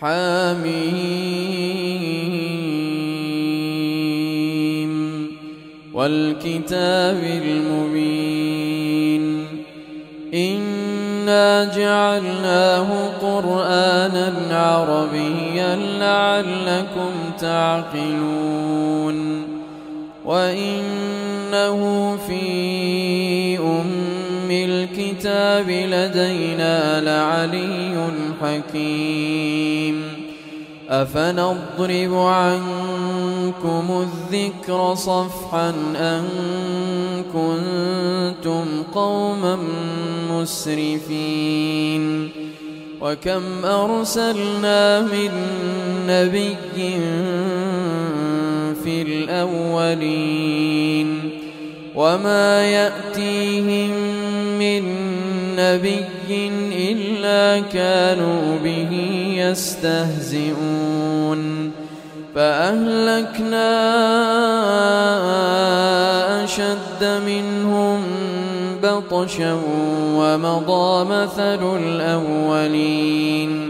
حميم والكتاب المبين إنا جعلناه قرآنا عربيا لعلكم تعقلون وإنه في أم الكتاب لدينا لعلي حكيم أفنضرب عنكم الذكر صفحا أن كنتم قوما مسرفين وكم أرسلنا من نبي في الأولين وما يأتيهم من نبي إلا كانوا به يستهزئون. فأهلكنا أشد منهم بطشا ومضى مثل الأولين.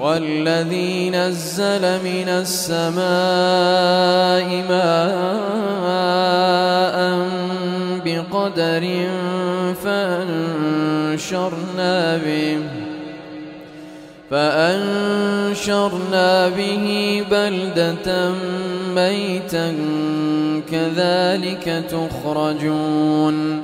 والذي نزل من السماء ماء بقدر فأنشرنا به فأنشرنا به بلدة ميتا كذلك تخرجون.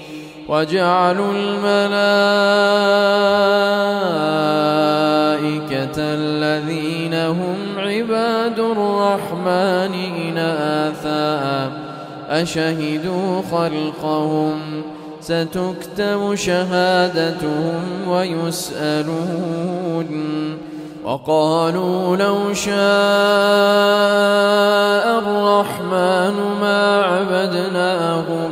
وجعلوا الملائكة الذين هم عباد الرحمن إناثا أشهدوا خلقهم ستكتب شهادتهم ويسألون وقالوا لو شاء الرحمن ما عبدناهم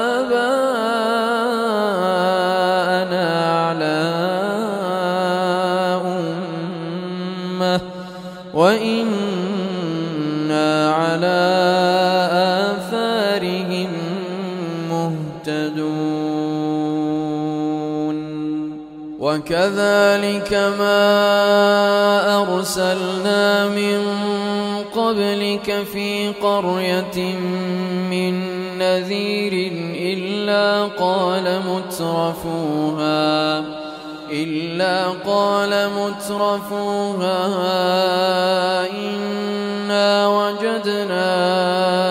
وكذلك ما أرسلنا من قبلك في قرية من نذير إلا قال مترفوها إلا قال مترفوها إنا وجدنا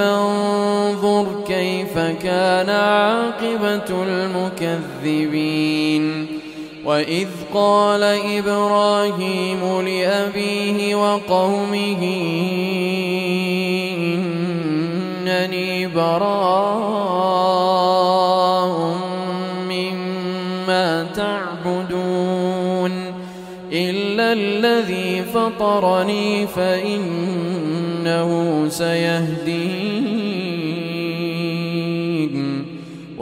فانظر كيف كان عاقبة المكذبين. وإذ قال إبراهيم لأبيه وقومه إنني براء مما تعبدون إلا الذي فطرني فإنه سيهدين.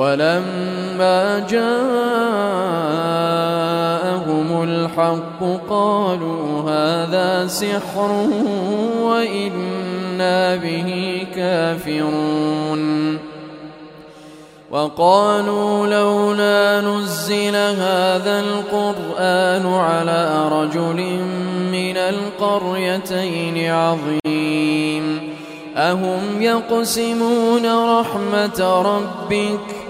ولما جاءهم الحق قالوا هذا سحر وإنا به كافرون. وقالوا لولا نزل هذا القرآن على رجل من القريتين عظيم. أهم يقسمون رحمة ربك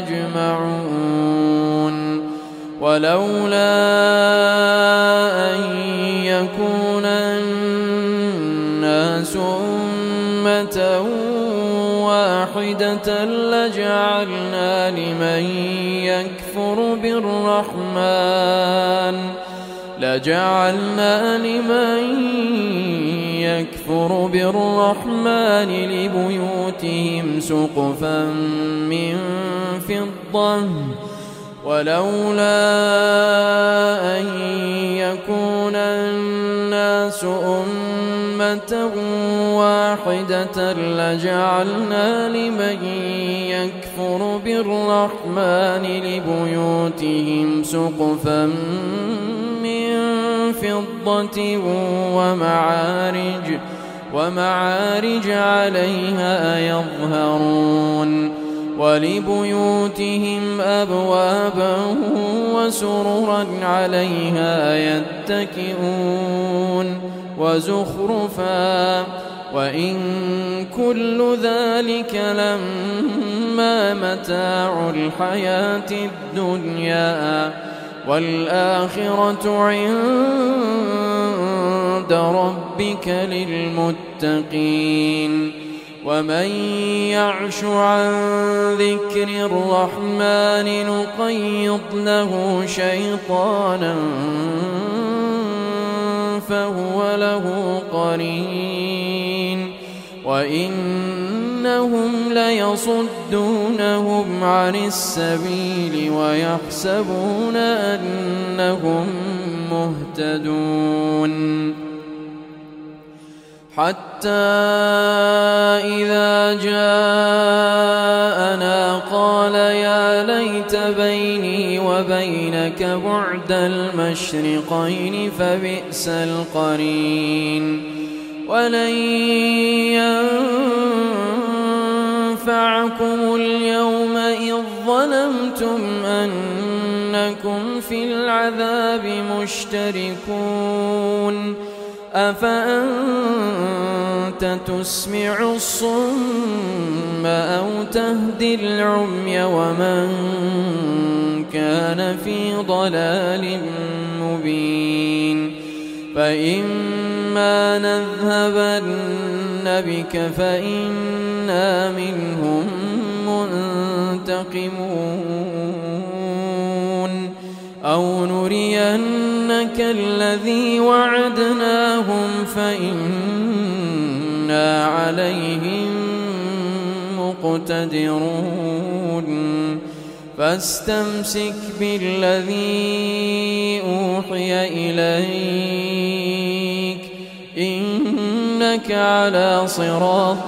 يجمعون ولولا أن يكون الناس أمة واحدة لجعلنا لمن يكفر بالرحمن لجعلنا لمن يكفر بالرحمن لبيوتهم سقفا من فضة ولولا أن يكون الناس أمة واحدة لجعلنا لمن يكفر بالرحمن لبيوتهم سقفا من فضة ومعارج ومعارج عليها يظهرون ولبيوتهم أبوابا وسررا عليها يتكئون وزخرفا وإن كل ذلك لما متاع الحياة الدنيا والآخرة عند ربك للمتقين. ومن يعش عن ذكر الرحمن نقيض له شيطانا فهو له قرين. وإن إنهم ليصدونهم عن السبيل ويحسبون أنهم مهتدون. حتى إذا جاءنا قال يا ليت بيني وبينك بعد المشرقين فبئس القرين. ولن ينفعكم اليوم إذ ظلمتم أنكم في العذاب مشتركون. أفأنت تسمع الصم أو تهدي العمي ومن كان في ضلال مبين؟ فإما نذهبن بك منهم منتقمون. أو نرينك الذي وعدناهم فإنا عليهم مقتدرون. فاستمسك بالذي أوحي إليك. إنك على صراط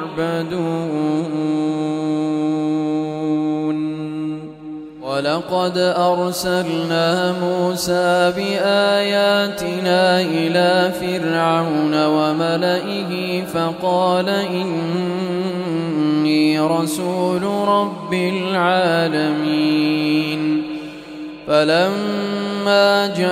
يعبدون. ولقد أرسلنا موسى بآياتنا إلى فرعون وملئه فقال إني رسول رب العالمين. فلما جاءهم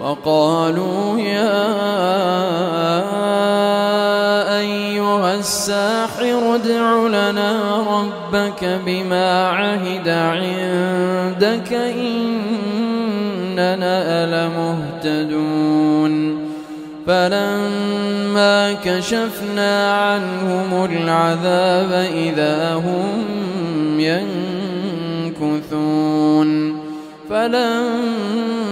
وقالوا يا أيها الساحر ادع لنا ربك بما عهد عندك إننا لمهتدون. فلما كشفنا عنهم العذاب إذا هم ينكثون. فلما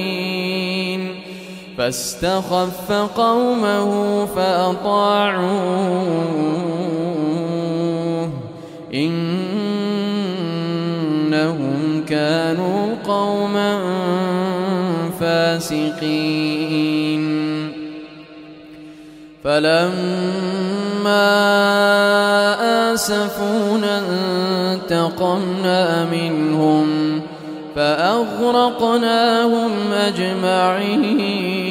فاستخف قومه فأطاعوه. إنهم كانوا قوما فاسقين. فلما آسفونا انتقمنا منهم فأغرقناهم أجمعين.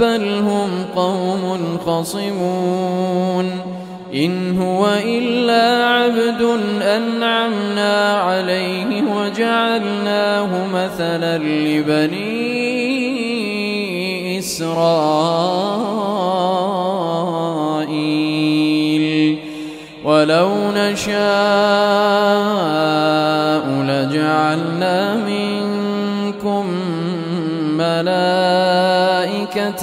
بل هم قوم خصمون إن هو إلا عبد أنعمنا عليه وجعلناه مثلا لبني إسرائيل ولو نشاء لجعلنا منكم ملائكة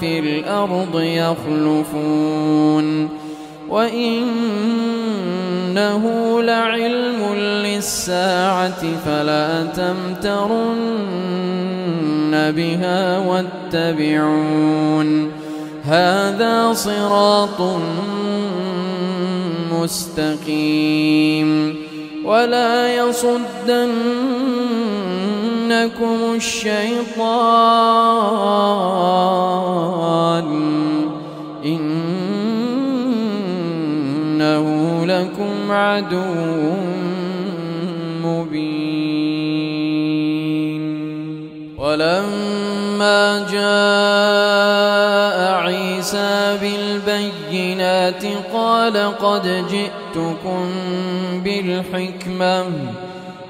في الأرض يخلفون وإنه لعلم للساعة فلا تمترن بها واتبعون هذا صراط مستقيم ولا يصدنكم الشيطان. إنه لكم عدو مبين. ولما جاء عيسى بالبينات قال قد جئتكم بالحكمة.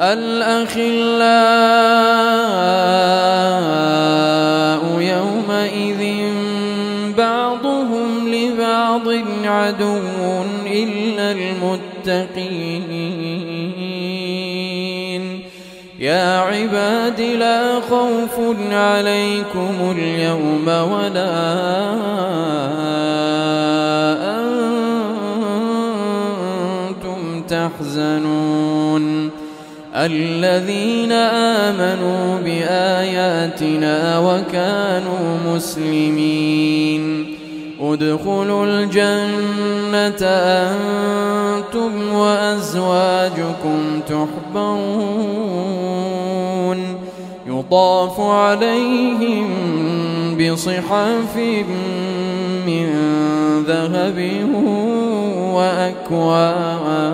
الأخلاء يومئذ بعضهم لبعض عدو إلا المتقين. يا عباد لا خوف عليكم اليوم ولا أنتم تحزنون. الذين آمنوا بآياتنا وكانوا مسلمين. ادخلوا الجنة أنتم وأزواجكم تحبرون. يطاف عليهم بصحاف من ذهب وأكواب.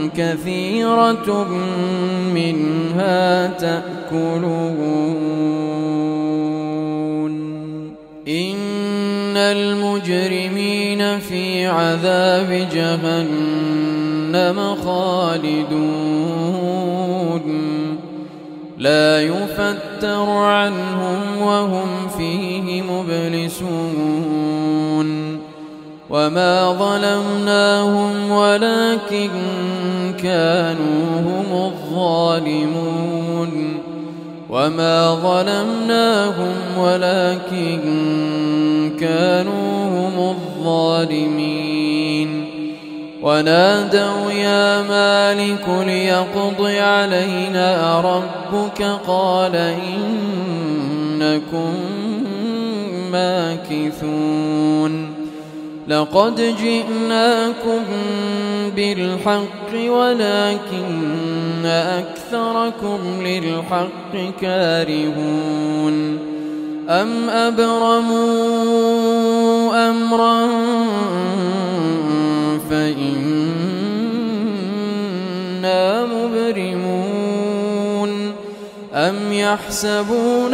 كثيرة منها تأكلون. إن المجرمين في عذاب جهنم خالدون. لا يفتر عنهم وهم فيه مبلسون. وما ظلمناهم ولكن كانوا هم الظالمون وما ظلمناهم ولكن كانوا هم الظالمين ونادوا يا مالك ليقض علينا ربك قال إنكم ماكثون لقد جئناكم بالحق ولكن أكثركم للحق كارهون. أم أبرموا أمرا فإنا مبرمون. أم يحسبون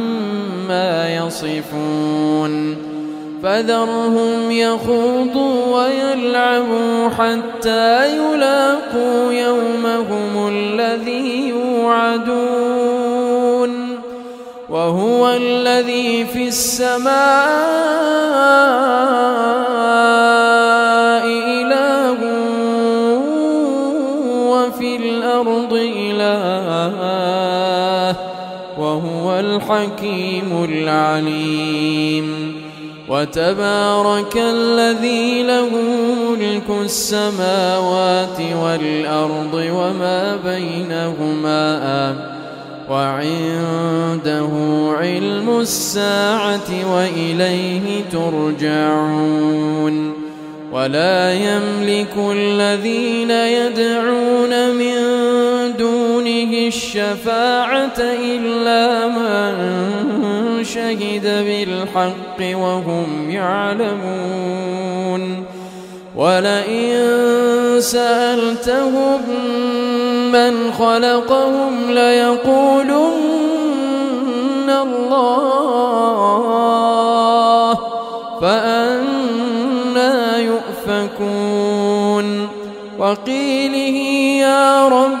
يصفون. فذرهم يخوضوا ويلعبوا حتى يلاقوا يومهم الذي يوعدون. وهو الذي في السماء الحكيم العليم. وتبارك الذي له ملك السماوات والأرض وما بينهما وعنده علم الساعة وإليه ترجعون. ولا يملك الذين يدعون من دونه الشفاعة إلا من شهد بالحق وهم يعلمون. ولئن سألتهم من خلقهم ليقولن الله فأنا يؤفكون. وقيله يا رب